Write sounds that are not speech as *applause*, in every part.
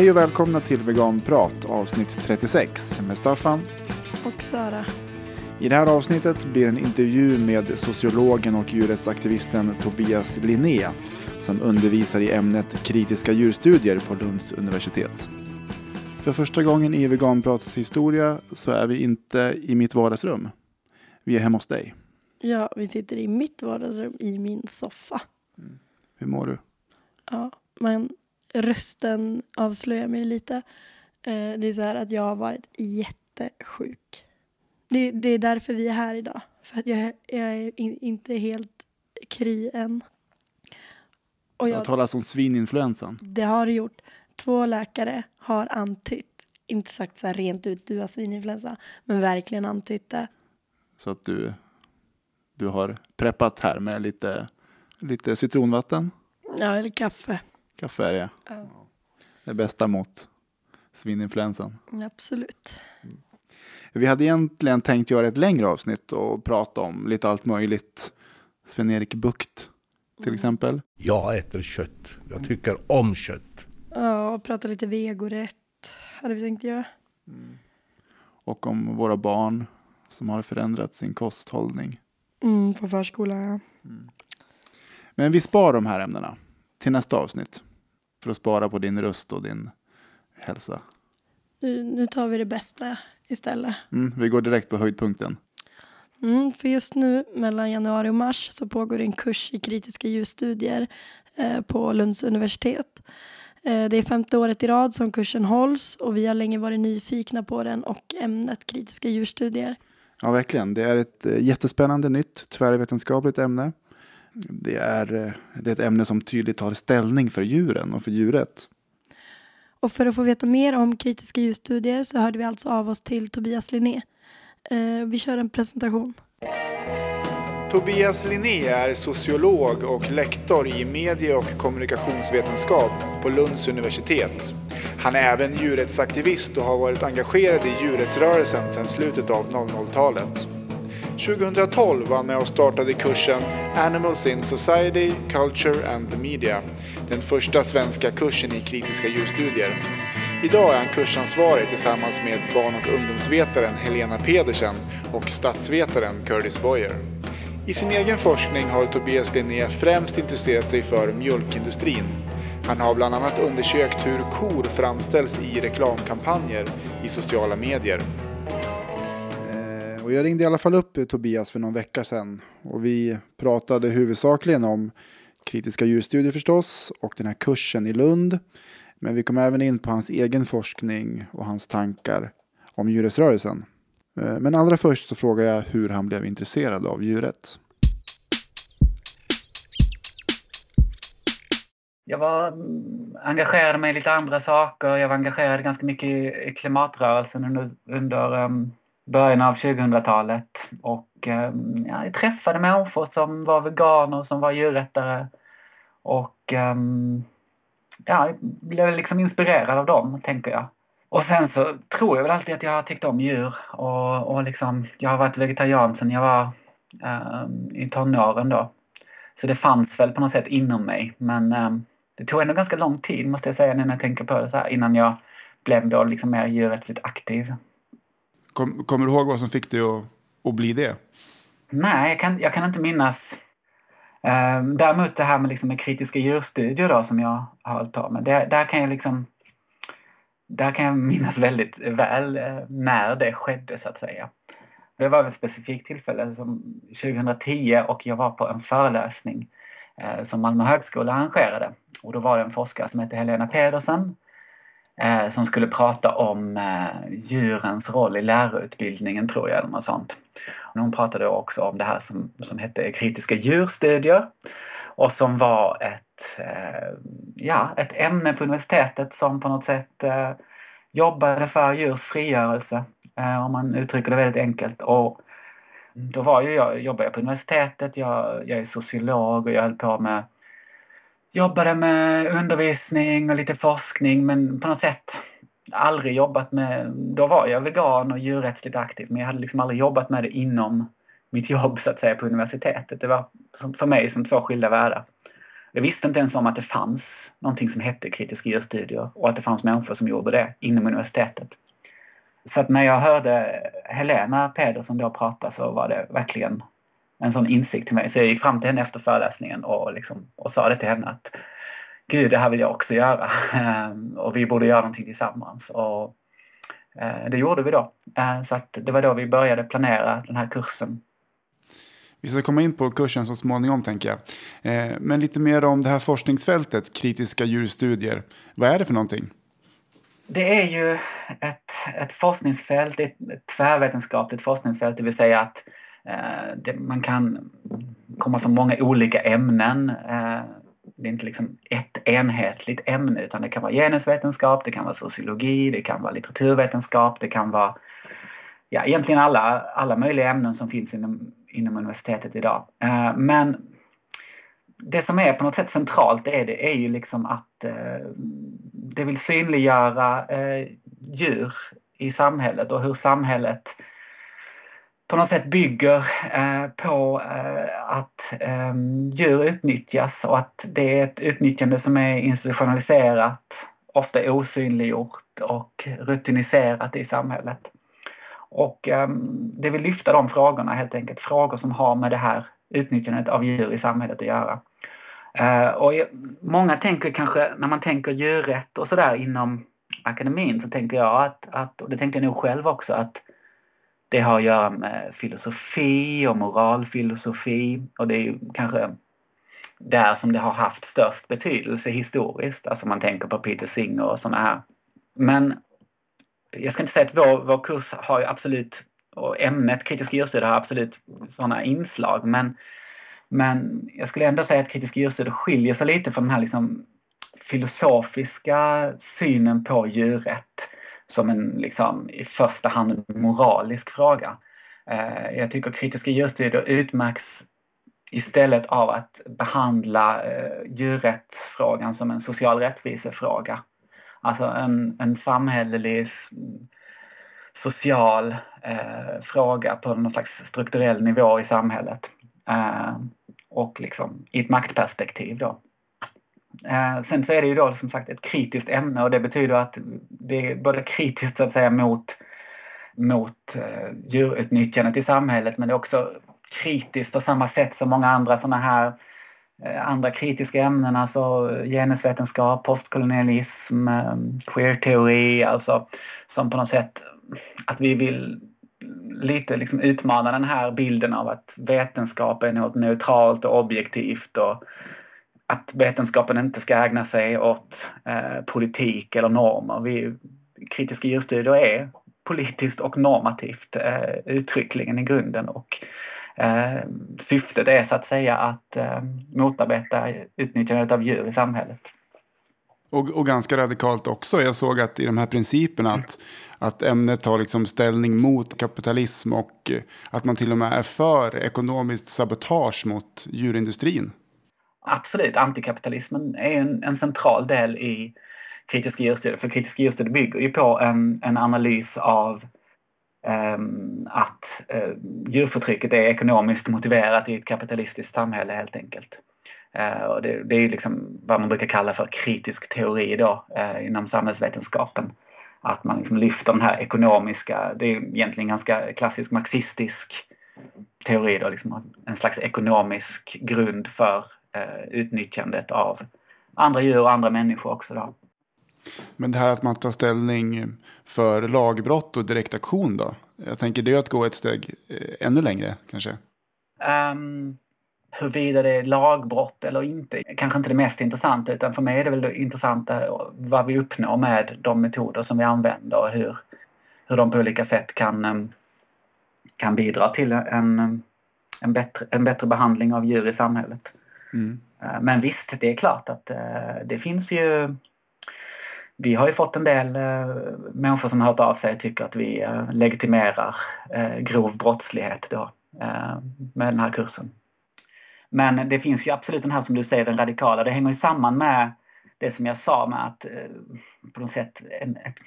Hej och välkomna till Veganprat avsnitt 36 med Staffan. Och Sara. I det här avsnittet blir en intervju med sociologen och djurrättsaktivisten Tobias Linné som undervisar i ämnet kritiska djurstudier på Lunds universitet. För första gången i Veganprats historia så är vi inte i mitt vardagsrum. Vi är hemma hos dig. Ja, vi sitter i mitt vardagsrum i min soffa. Mm. Hur mår du? Ja, men rösten avslöjar mig lite. Eh, det är så här att jag har varit jättesjuk. Det, det är därför vi är här idag. För att jag, jag är in, inte helt kry än. Och jag, det har talats om svininfluensan. Det har det gjort. Två läkare har antytt, inte sagt så här rent ut du har svininfluensa, men verkligen antytt det. Så att du, du har preppat här med lite, lite citronvatten? Ja, eller kaffe. Kaffe är det, ja. Det bästa mot svininfluensan. Absolut. Vi hade egentligen tänkt göra ett längre avsnitt och prata om lite allt möjligt. Sven-Erik Bukt till mm. exempel. Jag äter kött. Jag tycker om kött. Ja, och prata lite vegorätt hade vi tänkt göra. Mm. Och om våra barn som har förändrat sin kosthållning. Mm, på förskolan, ja. Mm. Men vi sparar de här ämnena till nästa avsnitt. För att spara på din röst och din hälsa. Nu, nu tar vi det bästa istället. Mm, vi går direkt på höjdpunkten. Mm, för just nu mellan januari och mars så pågår en kurs i kritiska ljusstudier eh, på Lunds universitet. Eh, det är femte året i rad som kursen hålls och vi har länge varit nyfikna på den och ämnet kritiska djurstudier. Ja, verkligen. Det är ett eh, jättespännande nytt tvärvetenskapligt ämne. Det är, eh, det är ett ämne som tydligt tar ställning för djuren och för djuret. Och för att få veta mer om kritiska ljusstudier så hörde vi alltså av oss till Tobias Linné. Eh, vi kör en presentation. Tobias Linné är sociolog och lektor i medie och kommunikationsvetenskap på Lunds universitet. Han är även djurrättsaktivist och har varit engagerad i djurrättsrörelsen sedan slutet av 00-talet. 2012 var han med och startade kursen Animals in Society, Culture and the Media. Den första svenska kursen i kritiska djurstudier. Idag är han kursansvarig tillsammans med barn och ungdomsvetaren Helena Pedersen och statsvetaren Curtis Boyer. I sin egen forskning har Tobias Linné främst intresserat sig för mjölkindustrin. Han har bland annat undersökt hur kor framställs i reklamkampanjer i sociala medier. Och jag ringde i alla fall upp eh, Tobias för någon vecka sedan och vi pratade huvudsakligen om kritiska djurstudier förstås och den här kursen i Lund. Men vi kom även in på hans egen forskning och hans tankar om djurrättsrörelsen. Eh, men allra först så frågar jag hur han blev intresserad av djurrätt. Jag var mm, engagerad mig i lite andra saker. Jag var engagerad ganska mycket i klimatrörelsen under, under um, början av 2000-talet. Och eh, ja, jag träffade människor som var veganer, som var djurrättare. Och ehm, ja, jag blev liksom inspirerad av dem, tänker jag. Och sen så tror jag väl alltid att jag har tyckt om djur. Och, och liksom, jag har varit vegetarian sedan jag var um, i tonåren då. Så det fanns väl på något sätt inom mig. Men um, det tog ändå ganska lång tid måste jag säga när jag tänker på det så här innan jag blev då liksom mer djurrättsligt aktiv. Kom, kommer du ihåg vad som fick dig att, att bli det? Nej, jag kan, jag kan inte minnas. Eh, däremot det här med, liksom, med kritiska djurstudier då, som jag har hållit på med. Det, där kan jag liksom där kan jag minnas väldigt väl eh, när det skedde så att säga. Det var ett specifikt tillfälle alltså som 2010 och jag var på en föreläsning eh, som Malmö högskola arrangerade. Och då var det en forskare som hette Helena Pedersen Eh, som skulle prata om eh, djurens roll i lärarutbildningen tror jag, eller något sånt. hon pratade också om det här som, som hette kritiska djurstudier och som var ett, eh, ja, ett ämne på universitetet som på något sätt eh, jobbade för djurs frigörelse, eh, om man uttrycker det väldigt enkelt. Och då var ju jag, jobbade jag på universitetet, jag, jag är sociolog och jag höll på med jobbade med undervisning och lite forskning men på något sätt aldrig jobbat med... Då var jag vegan och djurrättsligt aktiv men jag hade liksom aldrig jobbat med det inom mitt jobb så att säga på universitetet. Det var för mig som två skilda världar. Jag visste inte ens om att det fanns någonting som hette kritiska djurstudier och att det fanns människor som gjorde det inom universitetet. Så att när jag hörde Helena Pedersen då prata så var det verkligen en sån insikt till mig. Så jag gick fram till henne efter föreläsningen och, liksom, och sa det till henne att Gud, det här vill jag också göra. och vi borde göra någonting tillsammans. Och eh, det gjorde vi då. Eh, så att det var då vi började planera den här kursen. Vi ska komma in på kursen så småningom tänker jag. Eh, men lite mer om det här forskningsfältet, kritiska djurstudier. Vad är det för någonting? Det är ju ett, ett forskningsfält, ett, tvärvetenskapligt forskningsfält, det vill säga att Eh, det, man kan komma från många olika ämnen. Eh, det är inte liksom ett enhetligt ämne utan det kan vara genusvetenskap, det kan vara sociologi, det kan vara litteraturvetenskap, det kan vara ja, egentligen alla, alla möjliga ämnen som finns inom, inom universitetet idag. Eh, men det som är på något sätt centralt är, det är ju liksom att eh, det vill synliggöra eh, djur i samhället och hur samhället på något sätt bygger eh, på eh, att eh, djur utnyttjas och att det är ett utnyttjande som är institutionaliserat, ofta osynliggjort och rutiniserat i samhället. Och eh, det vill lyfta de frågorna helt enkelt, frågor som har med det här utnyttjandet av djur i samhället att göra. Eh, och många tänker kanske, när man tänker djurrätt och sådär inom akademin så tänker jag att, att, och det tänkte jag nog själv också, att det har att göra med filosofi och moralfilosofi och det är ju kanske där som det har haft störst betydelse historiskt. Alltså man tänker på Peter Singer och sådana här. Men jag ska inte säga att vår, vår kurs har ju absolut, och ämnet kritisk djurstudier har absolut sådana inslag men, men jag skulle ändå säga att kritisk djurstudier skiljer sig lite från den här liksom filosofiska synen på djurrätt som en liksom, i första hand moralisk fråga. Eh, jag tycker kritiska djurstudier utmärks istället av att behandla eh, djurrättsfrågan som en social rättvisefråga. Alltså en, en samhällelig social eh, fråga på någon slags strukturell nivå i samhället. Eh, och liksom i ett maktperspektiv då. Eh, sen så är det ju då som sagt ett kritiskt ämne och det betyder att det är både kritiskt så att säga mot, mot eh, djurutnyttjandet i samhället men det är också kritiskt på samma sätt som många andra sådana här eh, andra kritiska ämnen, alltså genusvetenskap, postkolonialism, eh, queerteori, alltså som på något sätt att vi vill lite liksom utmana den här bilden av att vetenskap är något neutralt och objektivt och att vetenskapen inte ska ägna sig åt eh, politik eller normer. Vi, kritiska djurstudier är politiskt och normativt eh, uttryckligen i grunden och eh, syftet är så att säga att eh, motarbeta utnyttjandet av djur i samhället. Och, och, ganska radikalt också. Jag såg att i de här principerna att, att ämnet tar liksom ställning mot kapitalism och eh, att man till och med är för ekonomiskt sabotage mot djurindustrin. Absolut, antikapitalismen är en, en central del i kritiska djurstudier. För kritiska djurstudier bygger ju på en, en analys av um, att uh, djurförtrycket är ekonomiskt motiverat i ett kapitalistiskt samhälle helt enkelt. Uh, och det, det, är liksom vad man brukar kalla för kritisk teori då, uh, inom samhällsvetenskapen. Att man liksom lyfter den här ekonomiska, det är egentligen ganska klassisk marxistisk teori då, liksom en slags ekonomisk grund för eh, utnyttjandet av andra djur och andra människor också. Då. Men det här att man tar ställning för lagbrott och direktaktion då? Jag tänker det är att gå ett steg eh, ännu längre kanske? Um, huruvida det är lagbrott eller inte kanske inte det mest intressanta utan för mig är det väl det intressanta vad vi uppnår med de metoder som vi använder och hur, hur de på olika sätt kan, ehm, kan bidra till en, en, bättre, en bättre behandling av djur i samhället. Mm. Eh, men visst, det är klart att eh, det finns ju... Vi har ju fått en del eh, människor som har hört av sig och tycker att vi legitimerar grov brottslighet då med den här kursen. Men det finns ju absolut den här som du säger, den radikala. Det hänger ju samman med det som jag sa med att på något sätt en, ett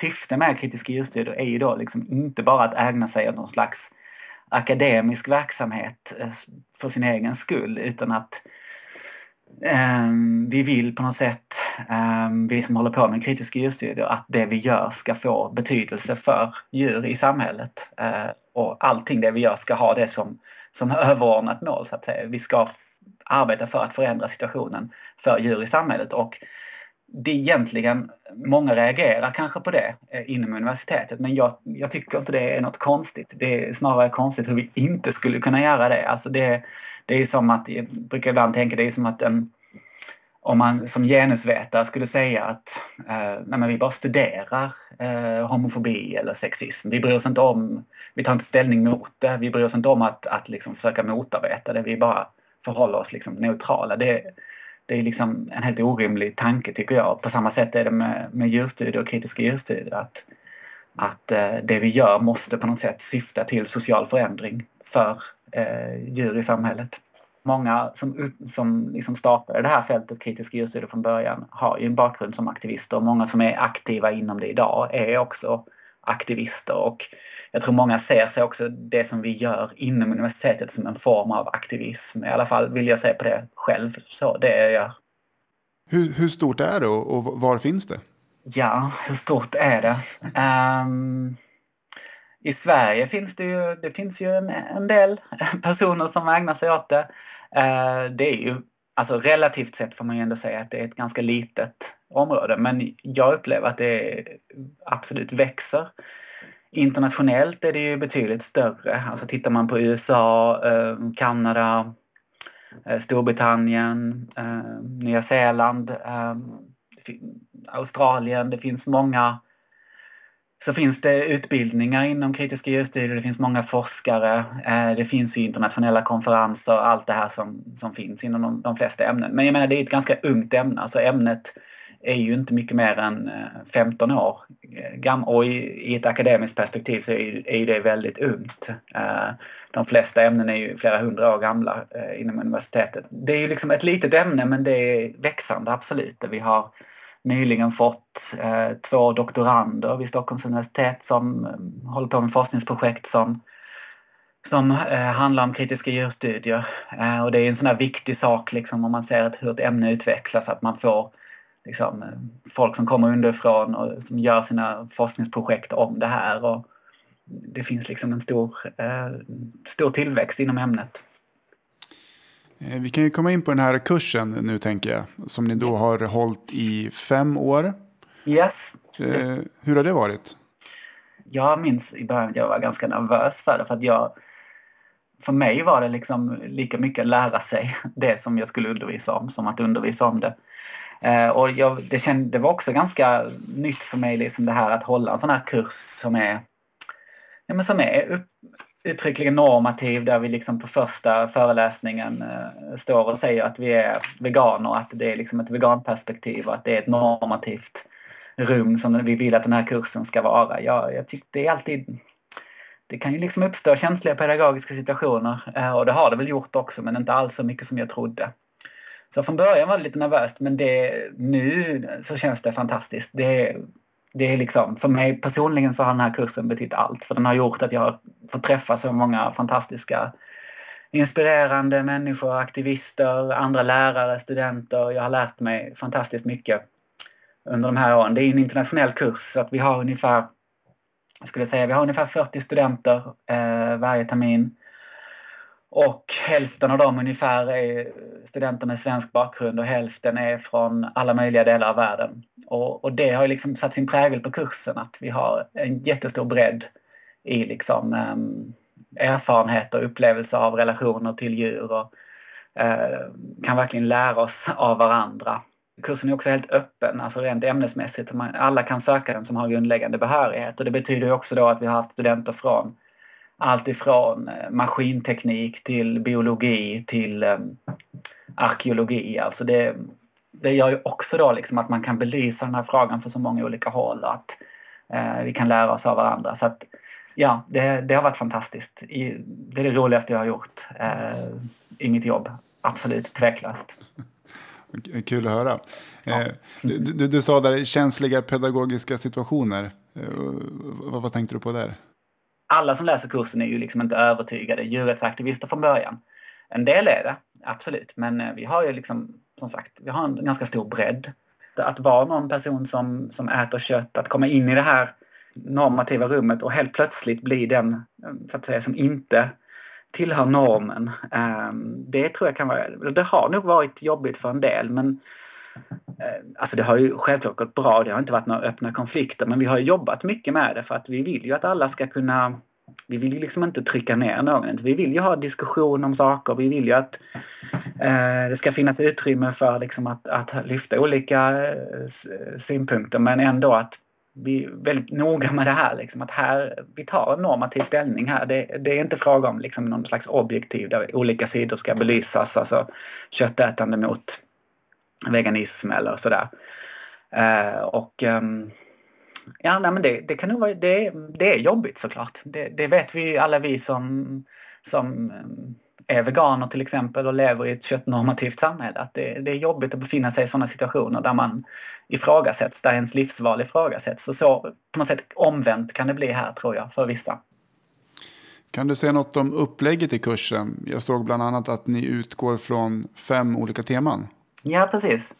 syfte med kritiska djurstudier är ju då liksom inte bara att ägna sig åt någon slags akademisk verksamhet eh, för sin egen skull utan att Um, vi vill på något sätt, um, vi som håller på med kritiska djurstudier, att det vi gör ska få betydelse för djur i samhället. Uh, och allting det vi gör ska ha det som, som *laughs* överordnat mål så att säga. Vi ska arbeta för att förändra situationen för djur i samhället och det egentligen, många reagerar kanske på det eh, inom universitetet men jag, jag tycker inte det är något konstigt. Det är snarare konstigt hur vi inte skulle kunna göra det. Alltså det, det är som att, jag brukar ibland tänka, det är som att en, om man som genusvetare skulle säga att eh, nej vi bara studerar eh, homofobi eller sexism. Vi bryr oss inte om, vi tar inte ställning mot det, vi bryr oss inte om att, att liksom försöka motarbeta det, vi bara förhåller oss liksom neutrala. Det, det är liksom en helt orimlig tanke tycker jag. På samma sätt är det med, med djurstudier och kritiska djurstudier. Att, att eh, det vi gör måste på något sätt syfta till social förändring för eh, djur i samhället. Många som, som liksom startade det här fältet kritiska djurstudier från början har ju en bakgrund som aktivister och många som är aktiva inom det idag är också aktivister och jag tror många ser sig också det som vi gör inom universitetet som en form av aktivism. I alla fall vill jag se på det själv, så det jag gör. Hur, hur stort är det och, och, var finns det? Ja, hur stort är det? Um, I Sverige finns det ju, det finns ju en, en del personer som ägnar sig åt det. Uh, det är ju, alltså relativt sett får man ju ändå säga att det är ett ganska litet område, men jag upplever att det absolut växer. Internationellt är det ju betydligt större. Alltså tittar man på USA, eh, Kanada, eh, Storbritannien, eh, Nya Zeeland, eh, Australien. Det finns många så finns det utbildningar inom kritiska djurstudier, det finns många forskare, eh, det finns internationella konferenser, allt det här som, som finns inom de, de flesta ämnen. Men jag menar, det är ett ganska ungt ämne. Alltså ämnet är ju inte mycket mer än eh, 15 år eh, gammal och i, ett akademiskt perspektiv så är, det väldigt ungt. De flesta ämnen är ju flera hundra år gamla inom universitetet. Det är ju liksom ett litet ämne men det är växande absolut. Vi har nyligen fått eh, två doktorander vid Stockholms universitet som eh, håller på med forskningsprojekt som som eh, handlar om kritiska djurstudier. och det är en sån här viktig sak liksom om man ser hur ett ämne utvecklas, att man får liksom, folk som kommer underifrån och som gör sina forskningsprojekt om det här. Och det finns liksom en stor, eh, stor tillväxt inom ämnet. Eh, vi kan ju komma in på den här kursen nu tänker jag, som ni då har hållit i fem år. Yes. Eh, hur har det varit? Jag minns i början att jag var ganska nervös för det, för att jag för mig var det liksom lika mycket att lära sig *laughs* det som jag skulle undervisa om som att undervisa om det. Eh, och jag, det, känd, det var också ganska nytt för mig liksom det här att hålla en sån här kurs som är, ja, men som är upp, uttryckligen normativ där vi liksom på första föreläsningen eh, står och säger att vi är veganer och att det är liksom ett veganperspektiv och att det är ett normativt rum som vi vill att den här kursen ska vara. Jag, jag tycker det är alltid det kan ju liksom uppstå känsliga pedagogiska situationer eh, och det har det väl gjort också men inte alls så mycket som jag trodde. Så från början var det lite nervöst men det, nu så känns det fantastiskt. Det, det är liksom, för mig personligen så har den här kursen betytt allt. För den har gjort att jag har fått träffa så många fantastiska inspirerande människor, aktivister, andra lärare, studenter. Jag har lärt mig fantastiskt mycket under de här åren. Det är en internationell kurs så att vi har ungefär, jag skulle säga, vi har ungefär 40 studenter eh, varje termin. Och hälften av dem ungefär är studenter med svensk bakgrund och hälften är från alla möjliga delar av världen. Och, och det har liksom satt sin prägel på kursen att vi har en jättestor bredd i liksom, um, erfarenhet och upplevelse av relationer till djur och uh, kan verkligen lära oss av varandra. Kursen är också helt öppen, alltså rent ämnesmässigt. Alla kan söka den som har grundläggande behörighet och det betyder också då att vi har haft studenter från allt ifrån eh, maskinteknik till biologi till um, arkeologi. Alltså det, det gör ju också då liksom att man kan belysa den här frågan från så många olika håll och att eh, vi kan lära oss av varandra. Så att, ja, det, det har varit fantastiskt. Det är det roligaste jag har gjort eh, i mitt jobb. Absolut, tveklöst. Kul att höra. Ja. Eh, du, du, du, sa där känsliga pedagogiska situationer. Eh, vad, vad tänkte du på där? Alla som läser kursen är ju liksom inte övertygade djurrättsaktivister från början. En del är det, absolut. Men eh, vi har ju liksom som sagt, vi har en ganska stor bredd. Att vara någon person som, som äter kött, att komma in i det här normativa rummet och helt plötsligt bli den eh, så att säga, som inte tillhör normen. Eh, det tror jag kan vara, det har nog varit jobbigt för en del men Eh, alltså det har ju självklart gått bra, det har inte varit några öppna konflikter men vi har jobbat mycket med det för att vi vill ju att alla ska kunna vi vill ju liksom inte trycka ner någon. Vi vill ju ha diskussion om saker. Vi vill ju att eh, det ska finnas utrymme för liksom att, att lyfta olika eh, synpunkter men ändå att vi är väldigt noga med det här. Liksom, att här, vi tar en normativ ställning här. Det, det är inte fråga om liksom, någon slags objektiv där olika sidor ska belysas. Alltså köttätande mot veganism eller sådär. Eh, och um, ja, nej, men det, det kan nog vara, det, det är jobbigt såklart. Det, det vet vi alla vi som, som ehm, är veganer till exempel och lever i ett köttnormativt samhälle. Att det, det är jobbigt att befinna sig i sådana situationer där man ifrågasätts, där ens livsval ifrågasätts. Så, så på något sätt omvänt kan det bli här tror jag för vissa. Kan du säga något om upplägget i kursen? Jag såg bland annat att ni utgår från fem olika teman. Ja, precis.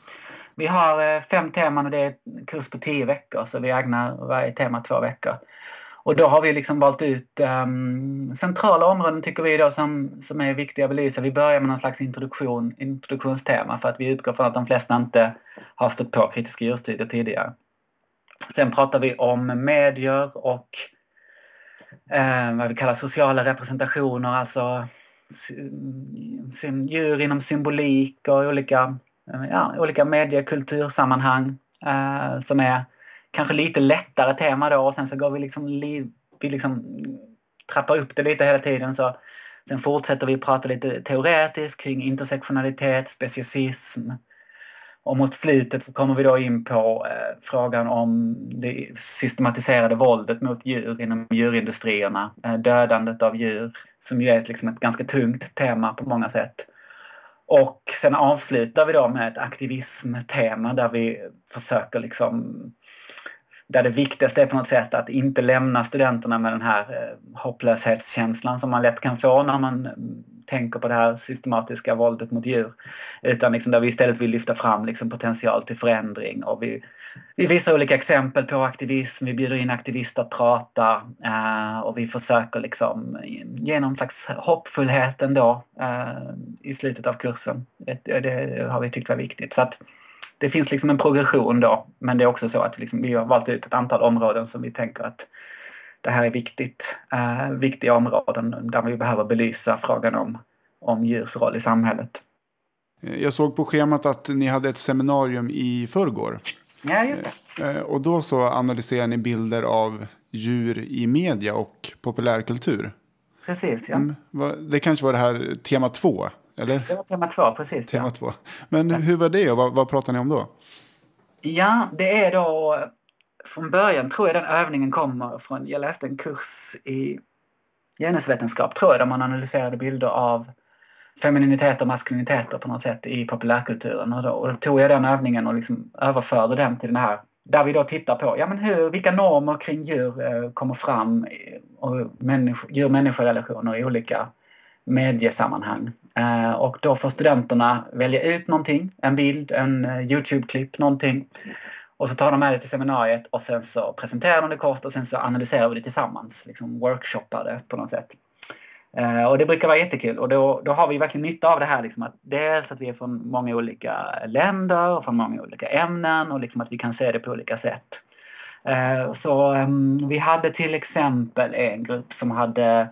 Vi har eh, fem teman och det är en kurs på tio veckor så vi ägnar varje tema två veckor. Och då har vi liksom valt ut um, centrala områden tycker vi då som, som är viktiga att belysa. Vi börjar med någon slags introduktion, introduktionstema för att vi utgår från att de flesta inte har stött på kritiska djurstudier tidigare. Sen pratar vi om medier och eh, vad vi kallar sociala representationer, alltså djur inom symbolik och olika, Eh, ja, olika mediekultursammanhang eh, som är kanske lite lättare tema då och sen så går vi liksom, vi liksom trappar upp det lite hela tiden. Så sen fortsätter vi prata lite teoretiskt kring intersektionalitet, speciesism. Och mot slutet så kommer vi då in på eh, frågan om det systematiserade våldet mot djur inom djurindustrierna. Eh, dödandet av djur som ju är ett, liksom ett ganska tungt tema på många sätt. Och sen avslutar vi då med ett aktivismtema där vi försöker liksom där det viktigaste är på något sätt att inte lämna studenterna med den här eh, hopplöshetskänslan som man lätt kan få när man tänker på det här systematiska våldet mot djur. Utan liksom där vi istället vill lyfta fram liksom potential till förändring och vi, vi visar olika exempel på aktivism, vi bjuder in aktivister att prata eh, och vi försöker liksom ge någon slags hoppfullhet ändå eh, i slutet av kursen. Det, det, har vi tyckt var viktigt. Så att, det finns liksom en progression då, men det är också så att liksom, vi har valt ut ett antal områden som vi tänker att det här är viktigt, uh, viktiga områden där vi behöver belysa frågan om, om djurs roll i samhället. Jag såg på schemat att ni hade ett seminarium i förrgår. Ja, just det. Uh, och då så analyserar ni bilder av djur i media och populärkultur. Precis, ja. Mm, det kanske var det här tema två? Eller? Det var tema två, precis. Tema ja. två. Men hur var det och vad, vad pratar ni om då? Ja, det är då... Från början tror jag den övningen kommer från... Jag läste en kurs i genusvetenskap, tror jag, där man analyserade bilder av femininitet och maskuliniteter på något sätt i populärkulturen. Och då, och då tog jag den övningen och liksom överförde den till den här där vi då tittar på ja, men hur, vilka normer kring djur eh, kommer fram och djur-människorelationer i olika mediesammanhang. Eh, och då får studenterna välja ut någonting, en bild, en eh, Youtube-klipp, någonting. Och så tar de med det till seminariet och sen så presenterar de det kort och sen så analyserar vi det tillsammans, liksom workshoppar det på något sätt. Eh, och det brukar vara jättekul och då, då har vi verkligen nytta av det här. Liksom att dels att vi är från många olika länder och från många olika ämnen och liksom att vi kan se det på olika sätt. Eh, så eh, vi hade till exempel en grupp som hade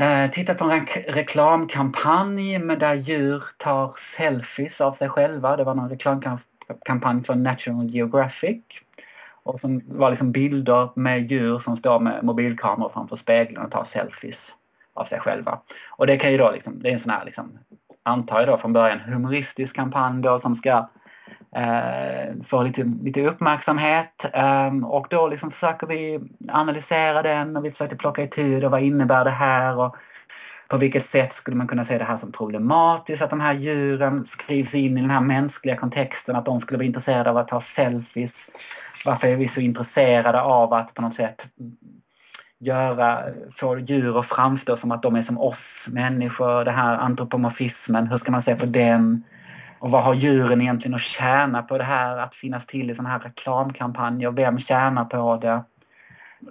eh, tittat på en reklamkampanj med där djur tar selfies av sig själva. Det var någon reklamkampanj kampanj från National Geographic. Och som var liksom bilder med djur som står med mobilkameror framför spegeln och tar selfies av sig själva. Och det kan ju då liksom, det är en sån här liksom, antar jag då från början humoristisk kampanj då som ska eh, få lite, lite uppmärksamhet. Eh, och då liksom försöker vi analysera den och vi försöker plocka itu det. Vad innebär det här? Och på vilket sätt skulle man kunna se det här som problematiskt? Att de här djuren skrivs in i den här mänskliga kontexten, att de skulle vara intresserade av att ta selfies. Varför är vi så intresserade av att på något sätt göra, få djur att framstå som att de är som oss människor, den här antropomorfismen, hur ska man se på den? och vad har djuren egentligen att tjäna på det här? Att finnas till i sådana här reklamkampanjer. Vem tjänar på det?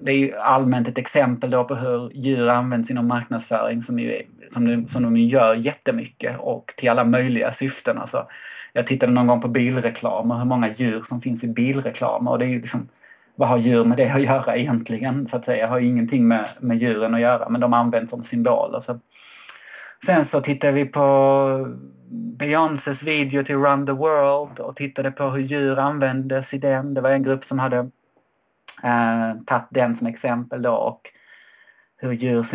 Det är ju allmänt ett exempel då på hur djur används inom marknadsföring som, ju, som, de, som de gör jättemycket och till alla möjliga syften. Alltså, jag tittade någon gång på bilreklam och hur många djur som finns i bilreklam och det är ju liksom vad har djur med det att göra egentligen? Så att säga, har ingenting med, med djuren att göra men de används som symboler. Så. Sen så tittade vi på Beyoncés video till Run the World och tittade på hur djur användes i den. Det var en grupp som hade eh, tagit den som exempel då och hur djur,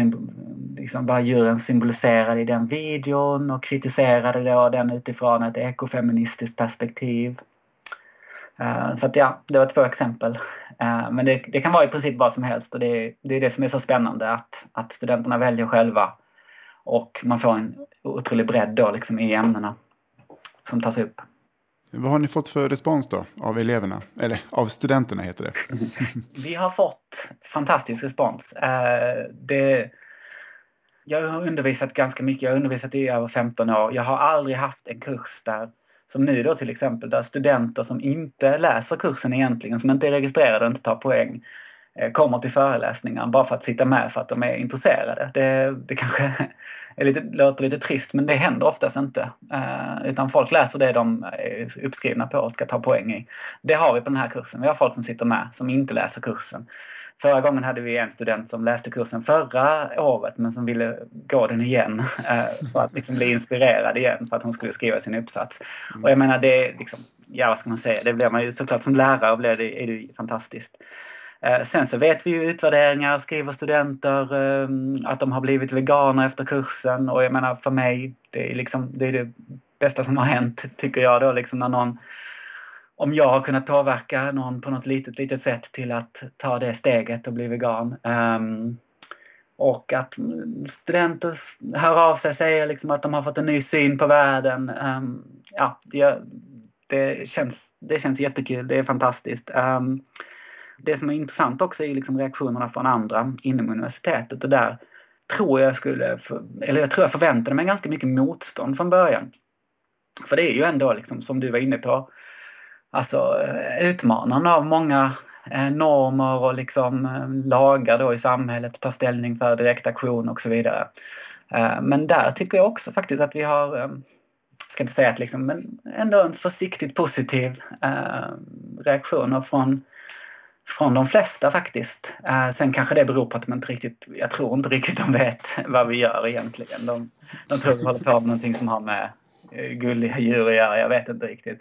liksom vad djuren symboliserade i den videon och kritiserade då den utifrån ett ekofeministiskt perspektiv. Uh, så att ja, det var två exempel. Uh, men det, det, kan vara i princip vad som helst och det, det är det som är så spännande att, att studenterna väljer själva och man får en otrolig bredd då liksom i ämnena som tas upp. Vad har ni fått för respons då av eleverna? Eller av studenterna heter det. *laughs* Vi har fått fantastisk respons. Eh, det, jag har undervisat ganska mycket. Jag har undervisat i över 15 år. Jag har aldrig haft en kurs där som nu då till exempel där studenter som inte läser kursen egentligen, som inte är registrerade och inte tar poäng, eh, kommer till föreläsningar bara för att sitta med för att de är intresserade. Det, det kanske är lite, låter lite trist men det händer oftast inte. Eh, utan folk läser det de är uppskrivna på och ska ta poäng i. Det har vi på den här kursen. Vi har folk som sitter med som inte läser kursen. Förra gången hade vi en student som läste kursen förra året men som ville gå den igen eh, för att liksom bli inspirerad igen för att hon skulle skriva sin uppsats. Och jag menar det är liksom, ja vad ska man säga, det blir man ju såklart som lärare blir det, är det fantastiskt. Eh, sen så vet vi ju utvärderingar, skriver studenter ehm, att de har blivit veganer efter kursen och jag menar för mig, det är liksom det, är det bästa som har hänt tycker jag då liksom när någon om jag har kunnat påverka någon på något litet, litet sätt till att ta det steget och bli vegan. Um, och att studenter hör av sig och säger liksom att de har fått en ny syn på världen. Um, ja, det, det, känns, det känns jättekul, det är fantastiskt. Um, det som är intressant också är liksom reaktionerna från andra inom universitetet och där tror jag skulle, eller jag tror jag förväntade mig ganska mycket motstånd från början. För det är ju ändå liksom som du var inne på, alltså, eh, utmanande av många eh, normer och liksom eh, lagar då i samhället, ta ställning för direktaktion och så vidare. Men där tycker jag också faktiskt att vi har, jag ska inte säga att liksom, men ändå en försiktigt positiv reaktioner från, från de flesta faktiskt. Sen kanske det beror på att de inte riktigt, jag tror inte riktigt de vet *laughs* vad vi gör egentligen. De, de tror vi håller på med någonting som har med gulliga djur att göra, jag vet inte riktigt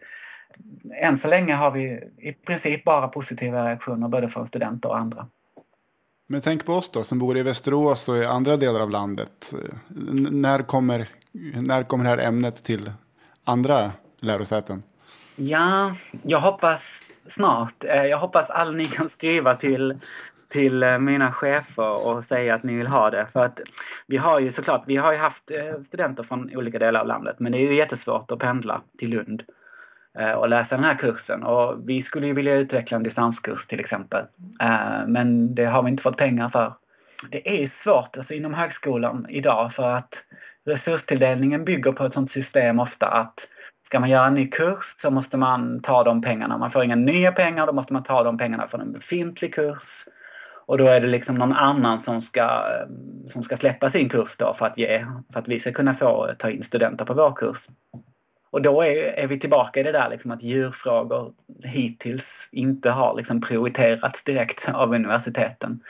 än så länge har vi i princip bara positiva reaktioner både från studenter och andra. Men tänk på oss då som bor i Västerås och i andra delar av landet. när kommer, när kommer det här ämnet till andra lärosäten? Ja, jag hoppas snart. Eh, jag hoppas all ni kan skriva till till eh, mina chefer och säga att ni vill ha det. För att vi har ju såklart, vi har ju haft eh, studenter från olika delar av landet men det är ju jättesvårt att pendla till Lund. Och läsa den här kursen. Och vi skulle ju vilja utveckla en distanskurs till exempel. Men det har vi inte fått pengar för. Det är svårt alltså, inom högskolan idag för att resurstilldelningen bygger på ett sånt system ofta att ska man göra en ny kurs så måste man ta de pengarna. Man får inga nya pengar, då måste man ta de pengarna från en befintlig kurs. Och då är det liksom någon annan som ska, eh, som ska släppa sin kurs då för att, ge, för att vi ska kunna få ta in studenter på vår kurs. Och då är, är vi tillbaka i det där liksom att djurfrågor hittills inte har liksom prioriterats direkt av universiteten.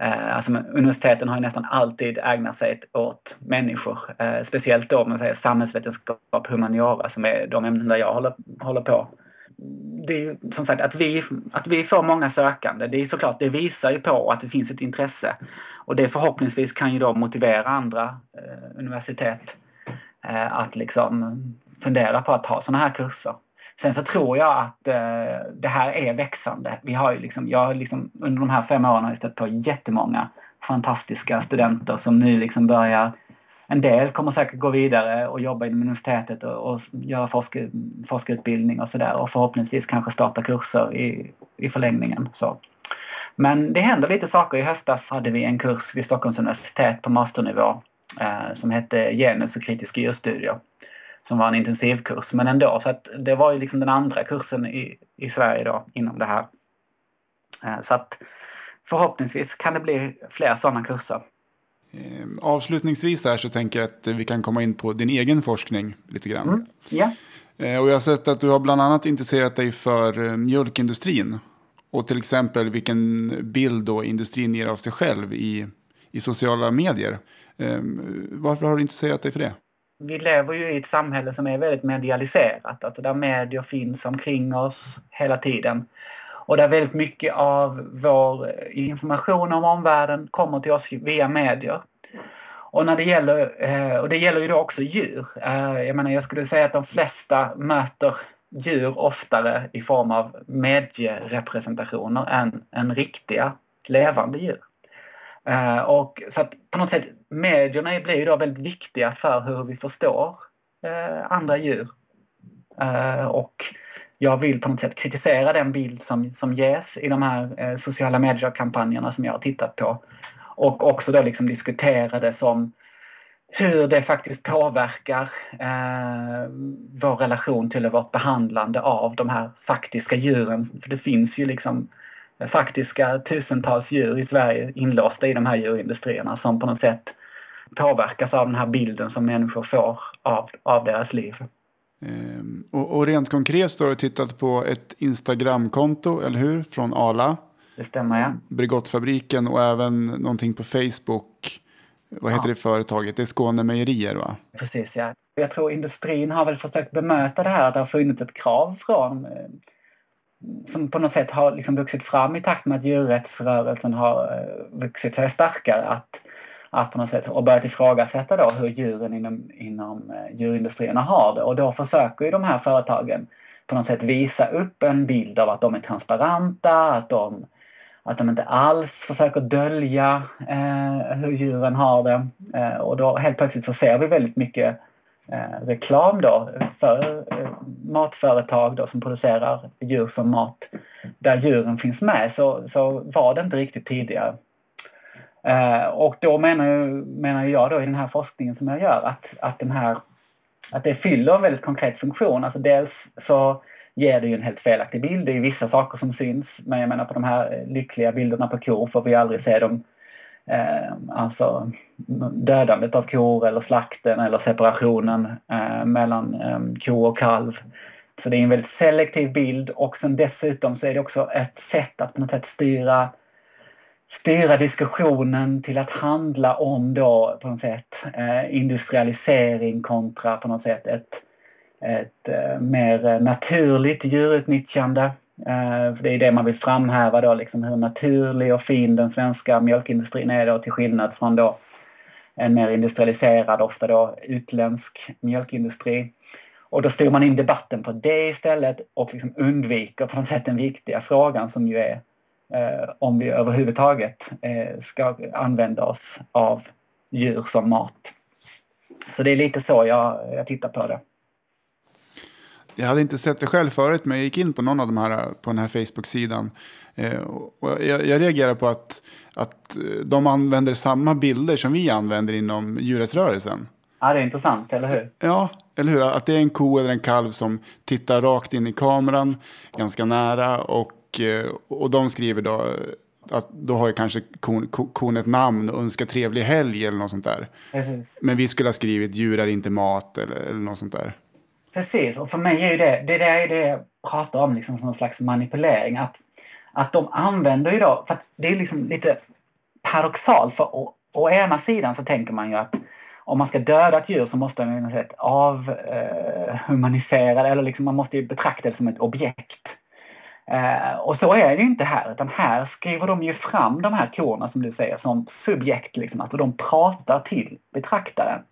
Eh, alltså, universiteten har ju nästan alltid ägnat sig åt människor. Eh, speciellt då man säger samhällsvetenskap, humaniora som är de ämnen där jag håller, håller på. Det är ju som sagt att vi, att vi får många sökande. Det är såklart, det visar ju på att det finns ett intresse. Och det förhoppningsvis kan ju då motivera andra eh, universitet eh, att liksom fundera på att ha sådana här kurser. Sen så tror jag att eh, det här är växande. Vi har ju liksom, jag har liksom, under de här fem åren har jag stött på jättemånga fantastiska studenter som nu liksom börjar en del kommer säkert gå vidare och jobba inom universitetet och, och göra forsk, forskarutbildning och sådär och förhoppningsvis kanske starta kurser i, i förlängningen. Så. Men det händer lite saker. I höstas hade vi en kurs vid Stockholms universitet på masternivå eh, som hette Genus och kritiska djurstudier som var en intensivkurs. Men ändå, så att det var ju liksom den andra kursen i, i Sverige då inom det här. Eh, så att förhoppningsvis kan det bli fler sådana kurser. Eh, avslutningsvis där så tänker jag att vi kan komma in på din egen forskning lite grann. Mm. Ja. Och jag har sett att du har bland annat intresserat dig för mjölkindustrin. Och till exempel vilken bild då industrin ger av sig själv i, i sociala medier. Varför har du intresserat dig för det? Vi lever ju i ett samhälle som är väldigt medialiserat, alltså där medier finns omkring oss hela tiden. Och där väldigt mycket av vår information om omvärlden kommer till oss via medier. Och när det gäller, eh, och det gäller ju då också djur. Eh, jag menar, jag skulle säga att de flesta möter djur oftare i form av medierepresentationer än, än riktiga levande djur. Eh, och så att på något sätt, medierna blir ju då väldigt viktiga för hur vi förstår eh, andra djur. Eh, och jag vill på något sätt kritisera den bild som, som ges i de här eh, sociala medier-kampanjerna som jag har tittat på. Och också då liksom diskutera det som hur det faktiskt påverkar eh, vår relation till vårt behandlande av de här faktiska djuren. För det finns ju liksom faktiska tusentals djur i Sverige inlåsta i de här djurindustrierna som på något sätt påverkas av den här bilden som människor får av, av deras liv. Ehm, och, och, rent konkret så har du tittat på ett Instagramkonto, eller hur? Från Ala. Det stämmer, ja. Bregottfabriken och även någonting på Facebook. Vad heter ja. det företaget? Det är Skåne Mejerier, va? Precis, ja. Jag tror industrin har väl försökt bemöta det här det har funnits ett krav från eh, som på något sätt har liksom vuxit fram i takt med att djurrättsrörelsen har eh, vuxit sig starkare. Att, att på något sätt, och börjat ifrågasätta då hur djuren inom, inom eh, djurindustrierna har det. Och då försöker ju de här företagen på något sätt visa upp en bild av att de är transparenta, att de, att de inte alls försöker dölja eh, hur djuren har det. Eh, och då helt plötsligt så ser vi väldigt mycket eh, reklam då för eh, matföretag då som producerar djur som mat där djuren finns med så, så var det inte riktigt tidigare. Eh, och då menar, jag, menar jag då i den här forskningen som jag gör att, att, den här, att det fyller en väldigt konkret funktion. Alltså dels så ger det ju en helt felaktig bild. Det är vissa saker som syns men jag menar på de här lyckliga bilderna på kor får vi aldrig se dem eh, alltså dödandet av kor eller slakten eller separationen eh, mellan eh, ko och kalv. Så det är en väldigt selektiv bild och sen dessutom så är det också ett sätt att på något sätt styra styra diskussionen till att handla om då på något sätt eh, industrialisering kontra på något sätt ett, ett eh, mer naturligt djurutnyttjande. Eh, för det är det man vill framhäva då, liksom hur naturlig och fin den svenska mjölkindustrin är då till skillnad från då en mer industrialiserad, ofta då utländsk mjölkindustri. Och då styr man in debatten på det istället och liksom undviker på något sätt den viktiga frågan som ju är om vi överhuvudtaget eh, ska använda oss av djur som mat. Så det är lite så jag, jag tittar på det. Jag hade inte sett det själv förut, men jag gick in på någon av de här på den här Facebook-sidan. Eh, och jag, jag reagerar på att, att de använder samma bilder som vi använder inom djurrättsrörelsen. Ja, det är intressant, eller hur? Ja, eller hur? Att det är en ko eller en kalv som tittar rakt in i kameran, ganska nära. Och, eh, och de skriver då att då har ju kanske kon, kon ett namn och önskar trevlig helg eller något sånt där. Precis. Men vi skulle ha skrivit djur är inte mat eller, eller något sånt där. Precis, och för mig är ju det, det är det jag pratar om liksom som någon slags manipulering. Att, att de använder ju då, för det är liksom lite paradoxalt för å, å ena sidan så tänker man ju att om man ska döda ett djur så måste man ju sätt avhumanisera eh, eller liksom man måste ju betrakta det som ett objekt. Eh, och så är det ju inte här, utan här skriver de ju fram de här korna som du säger som subjekt. Liksom. Alltså de pratar till betraktaren.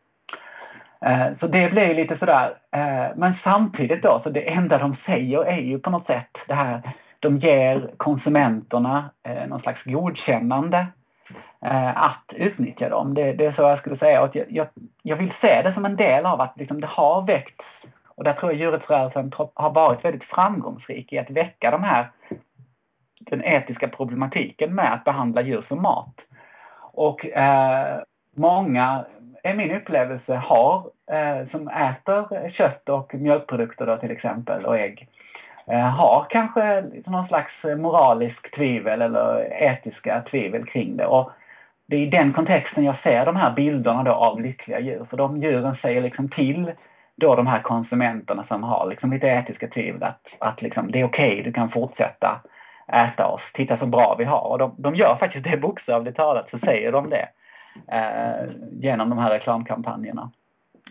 Eh, så det blir lite sådär, eh, men samtidigt då, så det enda de säger är ju på något sätt det här, de ger konsumenterna eh, någon slags godkännande eh, att utnyttja dem. Det, det är så jag skulle säga. Och jag, jag, vill se det som en del av att liksom det har väckts, och där tror jag djurrättsrörelsen har varit väldigt framgångsrik i att väcka de här, den etiska problematiken med att behandla djur som mat. Och eh, många är min upplevelse, har, eh, som äter kött och mjölkprodukter då, till exempel och ägg, eh, har kanske någon slags moralisk tvivel eller etiska tvivel kring det. Och det är i den kontexten jag ser de här bilderna då av lyckliga djur. För de djuren säger liksom till då de här konsumenterna som har liksom lite etiska tvivel att, att liksom, det är okej, okay, du kan fortsätta äta oss, titta så bra vi har. Och de, de gör faktiskt det bokstavligt talat, så säger de det eh, genom de här reklamkampanjerna.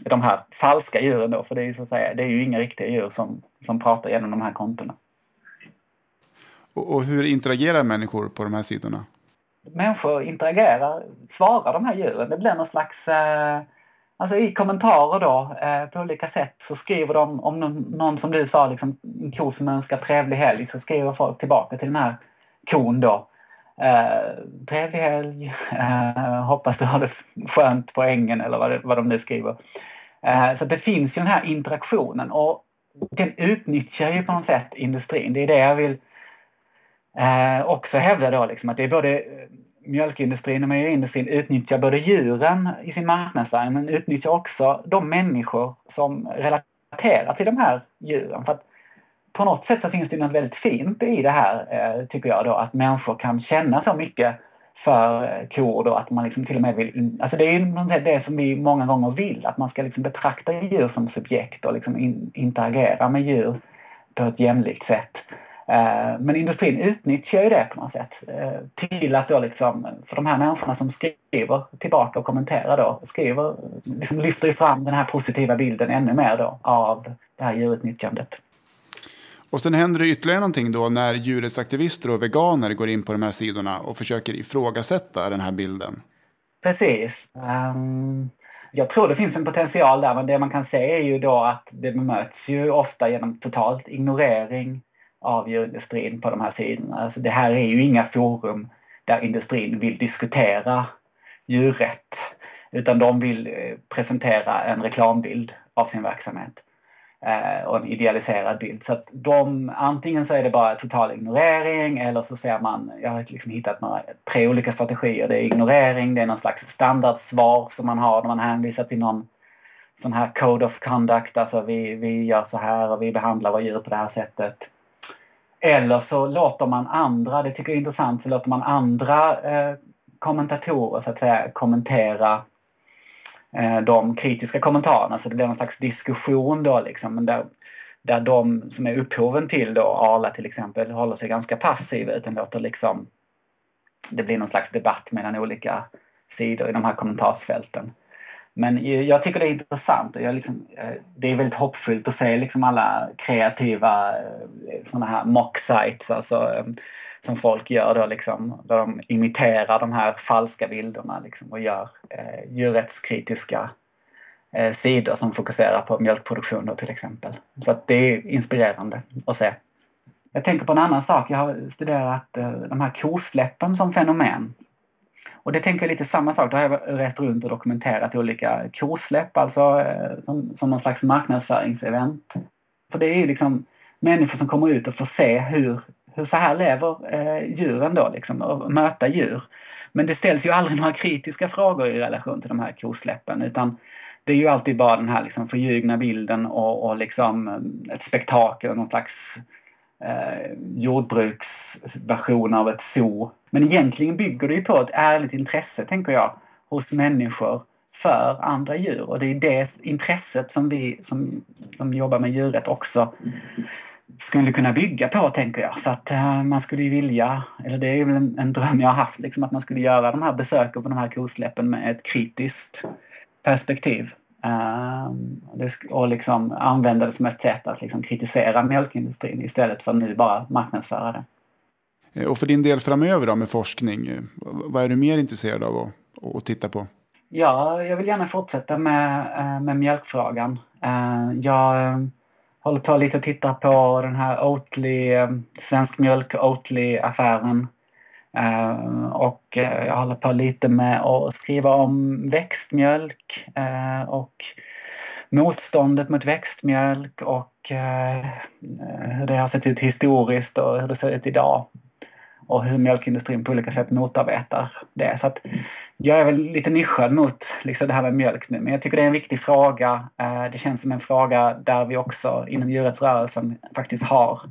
De här falska djuren då, för det är ju, så att säga, det är ju inga riktiga djur som, som pratar genom de här kontona. Och, och hur interagerar människor på de här sidorna? Människor interagerar, svarar de här djuren. Det blir någon slags eh, Alltså i kommentarer då eh, på olika sätt så skriver de om någon, någon som du sa, liksom, en ko som önskar trevlig helg så skriver folk tillbaka till den här kon då. Eh, trevlig helg, eh, hoppas du har det skönt på ängen eller vad, det, vad de nu skriver. Eh, så det finns ju den här interaktionen och den utnyttjar ju på något sätt industrin. Det är det jag vill eh, också hävda då, liksom, att det är både mjölkindustrin och mejeriindustrin utnyttjar både djuren i sin marknadsföring men utnyttjar också de människor som relaterar till de här djuren. För att på något sätt så finns det något väldigt fint i det här, eh, tycker jag, då, att människor kan känna så mycket för eh, kor då att man liksom till och med vill... Alltså det är ju det som vi många gånger vill, att man ska liksom betrakta djur som subjekt och liksom in, interagera med djur på ett jämlikt sätt. Eh, men industrin utnyttjar ju det på något sätt eh, till att då liksom, för de här människorna som skriver tillbaka och kommenterar då, skriver, liksom lyfter ju fram den här positiva bilden ännu mer då av det här djurutnyttjandet. Och sen händer det ytterligare någonting då när djurrättsaktivister och veganer går in på de här sidorna och försöker ifrågasätta den här bilden. Precis. Um, jag tror det finns en potential där, men det man kan se är ju då att det bemöts ju ofta genom totalt ignorering av djurindustrin på de här sidorna. Alltså det här är ju inga forum där industrin vill diskutera djurrätt utan de vill eh, presentera en reklambild av sin verksamhet eh, och en idealiserad bild. Så att de, antingen så är det bara total ignorering eller så ser man, jag har liksom hittat några, tre olika strategier. Det är ignorering, det är någon slags standardsvar som man har när man hänvisar till någon sån här code of conduct, alltså vi, vi gör så här och vi behandlar våra djur på det här sättet. Eller så låter man andra, det tycker jag är intressant, så låter man andra eh, kommentatorer så att säga kommentera eh, de kritiska kommentarerna. Så det blir någon slags diskussion då liksom. Där, där de som är upphoven till då, Arla till exempel, håller sig ganska passiva utan låter liksom det blir någon slags debatt mellan olika sidor i de här kommentarsfälten. Men jag tycker det är intressant och jag liksom, eh, det är väldigt hoppfullt att se liksom alla kreativa eh, såna sådana här mock sites alltså, ehm, som folk gör då liksom, där de imiterar de här falska bilderna liksom, och gör eh, djurrättskritiska eh, sidor som fokuserar på mjölkproduktion då, till exempel. Så att det är inspirerande att se. Jag tänker på en annan sak. Jag har studerat eh, de här kosläppen som fenomen. Och det tänker jag lite samma sak. Då har jag rest runt och dokumenterat olika kosläpp, alltså eh, som, som någon slags marknadsföringsevent. För det är ju liksom människor som kommer ut och får se hur, hur så här lever eh, djuren då liksom och möta djur. Men det ställs ju aldrig *laughs* några kritiska frågor i relation till de här kosläppen utan det är ju alltid bara den här liksom förljugna bilden och, och liksom eh, ett spektakel, någon slags eh, jordbruksversion av ett zoo. Men egentligen bygger det ju på ett ärligt intresse, tänker jag, hos människor för andra djur. Och det är det intresset som vi som, som jobbar med djurrätt också skulle kunna bygga på, tänker jag. Så att eh, man skulle ju vilja, eller det är väl en, en, dröm jag har haft, liksom att man skulle göra de här besöken på de här kosläppen med ett kritiskt perspektiv. Um, och liksom använda det som ett sätt att liksom kritisera mjölkindustrin istället för att nu bara marknadsföra det. Eh, och för din del framöver då med forskning, eh, vad är du mer intresserad av att, att titta på? Ja, jag vill gärna fortsätta med, eh, med mjölkfrågan. Jag håller på lite att titta på den här Oatly, Svensk Mjölk Oatly-affären Eh, och eh, jag håller på lite med att skriva om växtmjölk eh, och motståndet mot växtmjölk och hur det har sett ut historiskt och hur det ser ut idag. och hur mjölkindustrin på olika sätt motarbetar det. Så att jag är väl lite nischad mot liksom det här med mjölk nu, men jag tycker det är en viktig fråga. Det känns som en fråga där vi också inom djurrättsrörelsen faktiskt har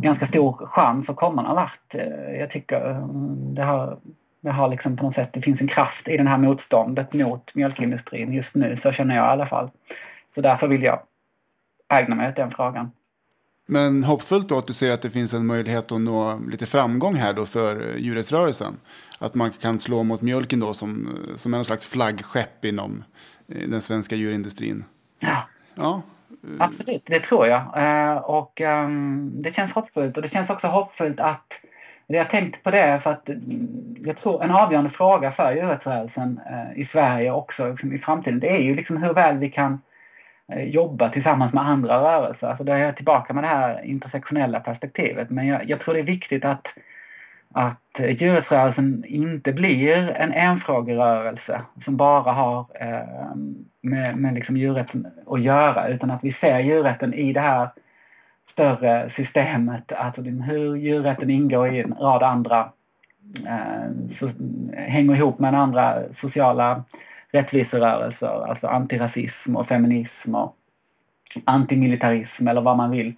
ganska stor chans att komma någon vart. Eh, jag tycker eh, det har, det har liksom på något sätt, det finns en kraft i det här motståndet mot mjölkindustrin just nu, så känner jag i alla fall. Så därför vill jag ägna mig åt den frågan. Men hoppfullt då att du ser att det finns en möjlighet att nå lite framgång här då för djurrättsrörelsen. Att man kan slå mot mjölken då som, som en slags flaggskepp inom eh, den svenska djurindustrin. Ja. Ja. Absolut, det tror jag. Eh, och ehm, det känns hoppfullt. Och det känns också hoppfullt att jag har tänkt på det för att mm, jag tror en avgörande fråga för djurrättsrörelsen eh, i Sverige också liksom, i framtiden det är ju liksom hur väl vi kan eh, jobba tillsammans med andra rörelser. Alltså då är jag tillbaka med det här intersektionella perspektivet. Men jag, jag tror det är viktigt att att djurrättsrörelsen inte blir en enfrågerörelse som bara har eh, med, med liksom djurrätten att göra utan att vi ser djurrätten i det här större systemet. Alltså, att hur djurrätten ingår i en rad andra eh, så, hänger ihop med andra sociala rättviserörelser, alltså antirasism och feminism och antimilitarism eller vad man vill.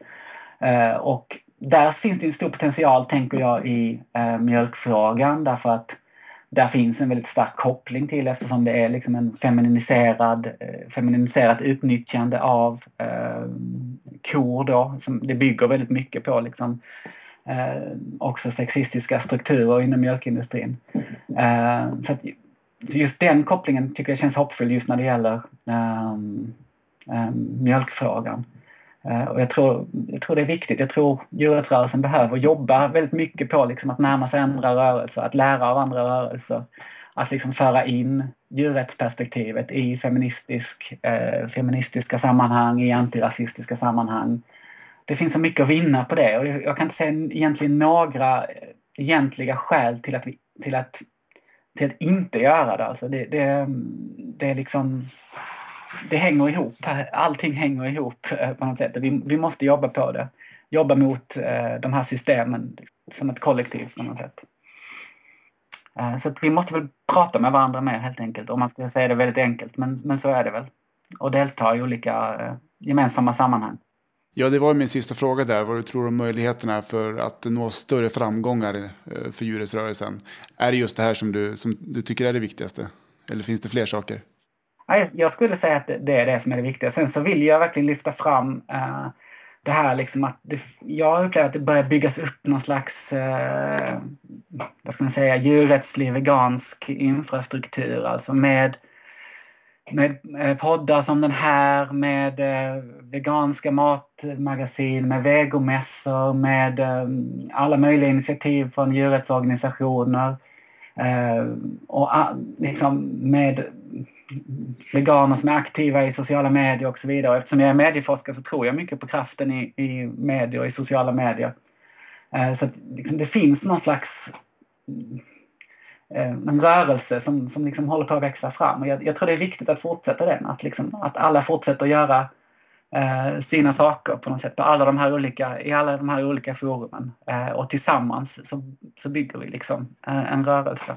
Eh, och där finns det en stor potential, tänker jag, i eh, mjölkfrågan därför att där finns en väldigt stark koppling till eftersom det är liksom en feminiserad, eh, feminiserat utnyttjande av eh, kor då. Som det bygger väldigt mycket på liksom, eh, också sexistiska strukturer inom mjölkindustrin. Eh, så att just den kopplingen tycker jag känns hoppfull just när det gäller eh, mjölkfrågan. Eh, och jag tror, jag tror det är viktigt. Jag tror djurrättsrörelsen behöver jobba väldigt mycket på liksom att närma sig andra rörelser, att lära av andra rörelser. Att liksom föra in djurrättsperspektivet i feministisk, eh, feministiska sammanhang, i antirasistiska sammanhang. Det finns så mycket att vinna på det och jag kan inte se egentligen några egentliga skäl till att, vi, till att, till att inte göra det. Alltså det, det, det är liksom det hänger ihop. Allting hänger ihop eh, på något sätt. Vi, vi måste jobba på det. Jobba mot eh, de här systemen som ett kollektiv på något sätt. Eh, så vi måste väl prata med varandra mer helt enkelt. Om man ska säga det väldigt enkelt. Men, men så är det väl. Och delta i olika eh, gemensamma sammanhang. Ja, det var min sista fråga där. Vad du tror om möjligheterna för att nå större framgångar eh, för djurrättsrörelsen. Är det just det här som du, som du tycker är det viktigaste? Eller finns det fler saker? Jag skulle säga att det är det som är det viktiga. Sen så vill jag verkligen lyfta fram eh, det här liksom att det, jag upplever att det börjar byggas upp någon slags, eh, vad ska man säga, djurrättslig vegansk infrastruktur. Alltså med, med eh, poddar som den här, med eh, veganska matmagasin, med vegomässor, med eh, alla möjliga initiativ från djurrättsorganisationer. och liksom med veganer som är aktiva i sociala medier och så vidare. eftersom jag är medieforskare så tror jag mycket på kraften i, i medier och i sociala medier. Eh, så att liksom, det finns någon slags eh, en rörelse som, som liksom håller på att växa fram. Och jag, jag tror det är viktigt att fortsätta den. Att, liksom, att alla fortsätter att göra eh, sina saker på något sätt på alla de här olika, i alla de här olika forumen. Eh, och tillsammans så, så bygger vi liksom eh, en rörelse.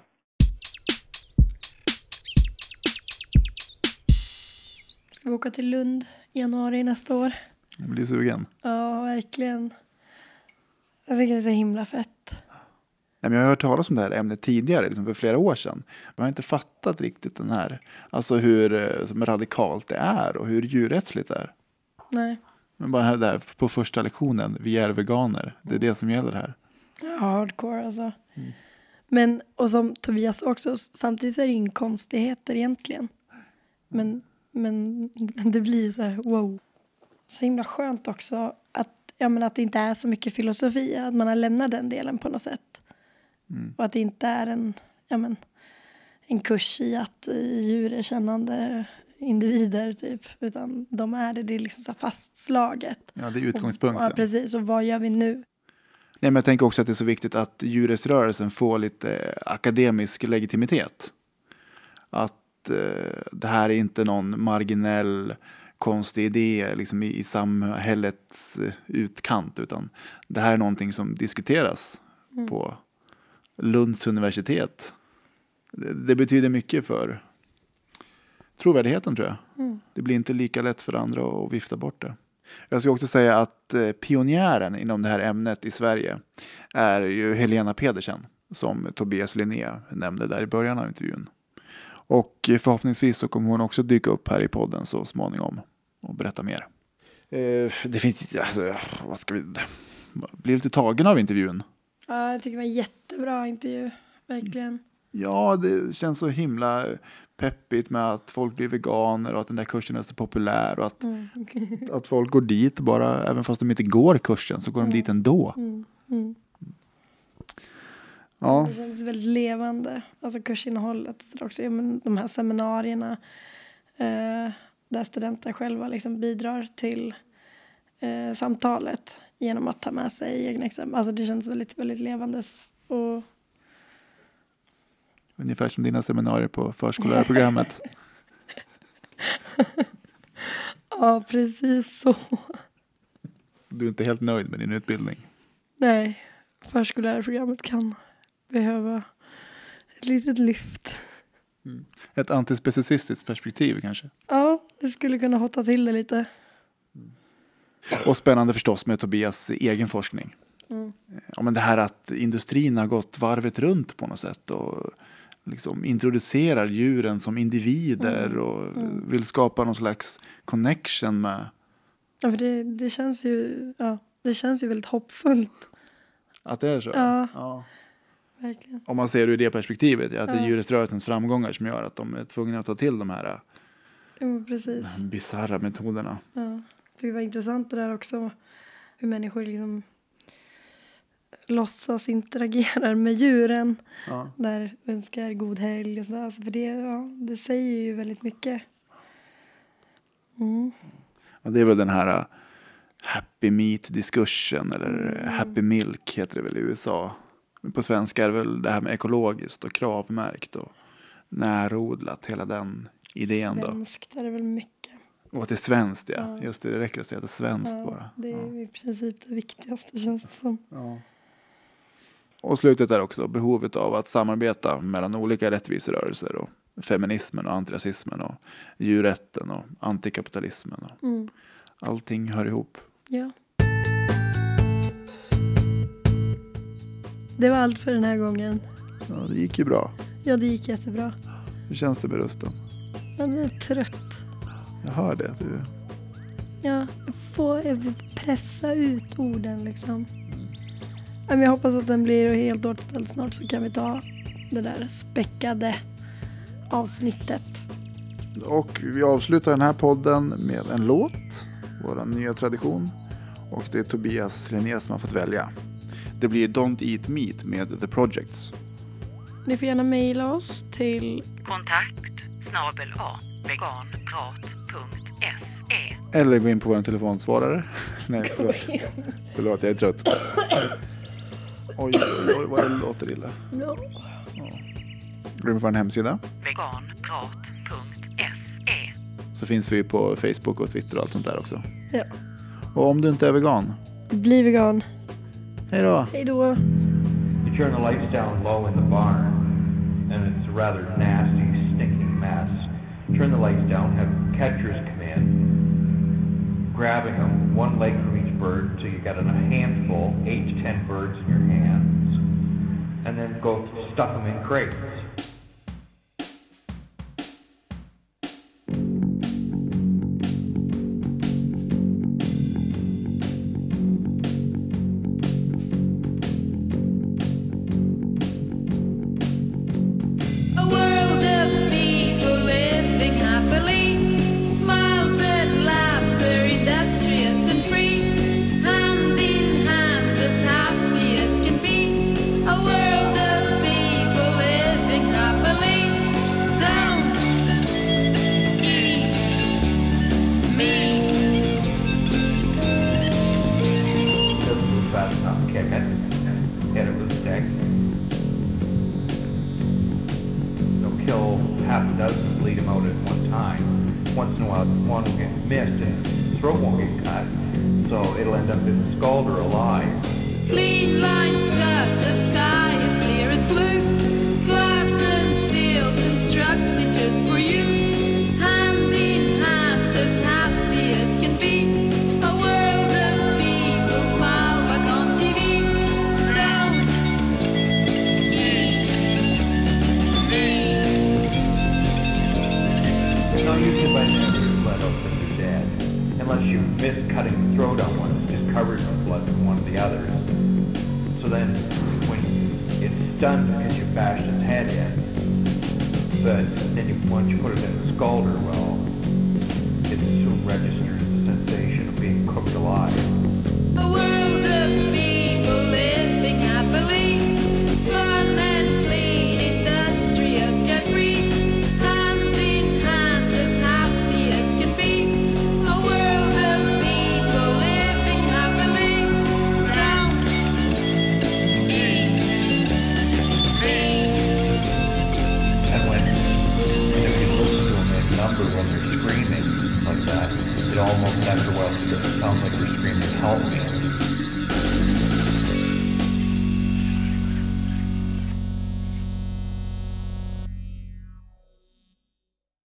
Ska vi åka till Lund i januari nästa år? Jag blir sugen. Ja, verkligen. Jag tycker det är så himla fett. Nej, men jag har hört talas om det här ämnet tidigare, liksom för flera år sedan. Men jag har inte fattat riktigt den här, alltså hur eh, som radikalt det är och hur djurrättsligt det är. Nej. Men bara det här på första lektionen, vi är veganer, det är det som gäller här. Ja, hardcore alltså. Mm. Men, och som Tobias också, samtidigt så är det inga konstigheter egentligen. Men men, *laughs* det blir så här, wow. Så himla skönt också att, ja, men att det inte är så mycket filosofi, att man har lämnat den delen på något sätt. Mm. Och att det inte är en, ja, men, en kurs i att djur är kännande individer typ, utan de är det, det är liksom så fastslaget. Ja, det är utgångspunkten. Och, ja, precis. Och vad gör vi nu? Nej, men jag tänker också att det är så viktigt att djurrättsrörelsen får lite akademisk legitimitet. Att eh, det här är inte någon marginell konstig idé liksom i, i samhällets eh, utkant utan det här är någonting som diskuteras mm. på Lunds universitet. Det, det betyder mycket för trovärdigheten tror jag. Mm. Det blir inte lika lätt för andra att vifta bort det. Jag ska också säga att eh, pionjären inom det här ämnet i Sverige är ju Helena Pedersen som Tobias Linné nämnde där i början av intervjun. Och förhoppningsvis så kommer hon också dyka upp här i podden så småningom och berätta mer. Eh, det finns, alltså, vad ska vi, blir lite tagen av intervjun? Ja, jag tycker det var en jättebra intervju. Verkligen. Ja, det känns så himla peppigt med att folk blir veganer och att den där kursen är så populär och att, Mm. *laughs* att folk går dit bara, även fast de inte går kursen så går de dit ändå. Mm. Ja, Det känns väldigt levande. Alltså kursinnehållet. Också, ja, men de här seminarierna eh, där studenter själva liksom bidrar till eh, samtalet genom att ta med sig egna exempel. Alltså det känns väldigt, väldigt levande. Och, ungefär som dina seminarier på förskollärarprogrammet. *laughs* ja, precis så. Du är inte helt nöjd med din utbildning. Nej, förskollärarprogrammet kan behöva ett litet lyft. Ett antispecicistiskt perspektiv kanske. Ja, det skulle kunna hotta till det lite. Och spännande förstås med Tobias egen forskning. Mm. Ja, men det här att industrin har gått varvet runt på något sätt och liksom introducerar djuren som individer Mm. och vill skapa någon slags connection med Ja, för det, det, känns ju, ja, det känns ju väldigt hoppfullt. att det är så. Ja. Ja. Verkligen. Om man ser det ur det perspektivet, ja, att det är Ja. djurrättsrörelsens framgångar som gör att de är tvungna att ta till de här Ja, precis. äh, bisarra metoderna. Ja. Det var intressant det där också. Hur människor liksom låtsas interagerar *laughs* med djuren. Ja. Där önskar god helg och sådär. Alltså för det, ja, det säger ju väldigt mycket. Mm. Och det är väl den här äh, happy meat diskursen eller Mm. äh, happy milk heter det väl i USA. På svenska är det väl det här med ekologiskt och kravmärkt och närodlat, hela den idén då. Svenskt är det väl mycket. Och att det är svenskt ja. Ja. Just det, det räcker att säga att det är svenskt Ja, bara. det är i princip det viktigaste känns det som. Och slutet är också behovet av att samarbeta mellan olika rättviserörelser och feminismen och antirasismen och djurrätten och antikapitalismen. Och Mm. allting hör ihop. Ja. Det var allt för den här gången. Ja, det gick ju bra. Ja, det gick jättebra. Hur känns det med rösten? Jag är trött. Jag hör det. Du... Ja, jag får jag vill pressa ut orden liksom. Men Jag hoppas att den blir helt återställd snart så kan vi ta det där späckade avsnittet. Och vi avslutar den här podden med en låt. Vår nya tradition. Och det är Tobias Linné som har fått välja. Det blir Don't Eat Meat med The Projects. Ni får gärna mejla oss till Kontakt snabel A veganprat.se Eller gå in på vår telefonsvarare. *laughs* Nej, förlåt. förlåt, jag är trött. *coughs* Oj, oj, oj, vad det låter illa. Ja. Glöm på vår hemsida. veganprat.se Så finns vi på Facebook och Twitter och allt sånt där också. Ja. Och om du inte är vegan, Bli vegan. Hej då! Hej då. You turn the lights down low in the barn, and it's a rather nasty, stinking mess. Turn the lights down, have catchers come in, grabbing them, one leg from each bird, so you got a handful, eight to ten birds in your hands, and then go stuff them in crates. using throat get cut, so it'll end up in a scald or a lie. Clean lines cut the sky. Stunned because you bashed its head in, but then you, once you put it in the scalder well, it soon registers the sensation of being cooked alive. Almost after a while it sounds like they're screaming, help me.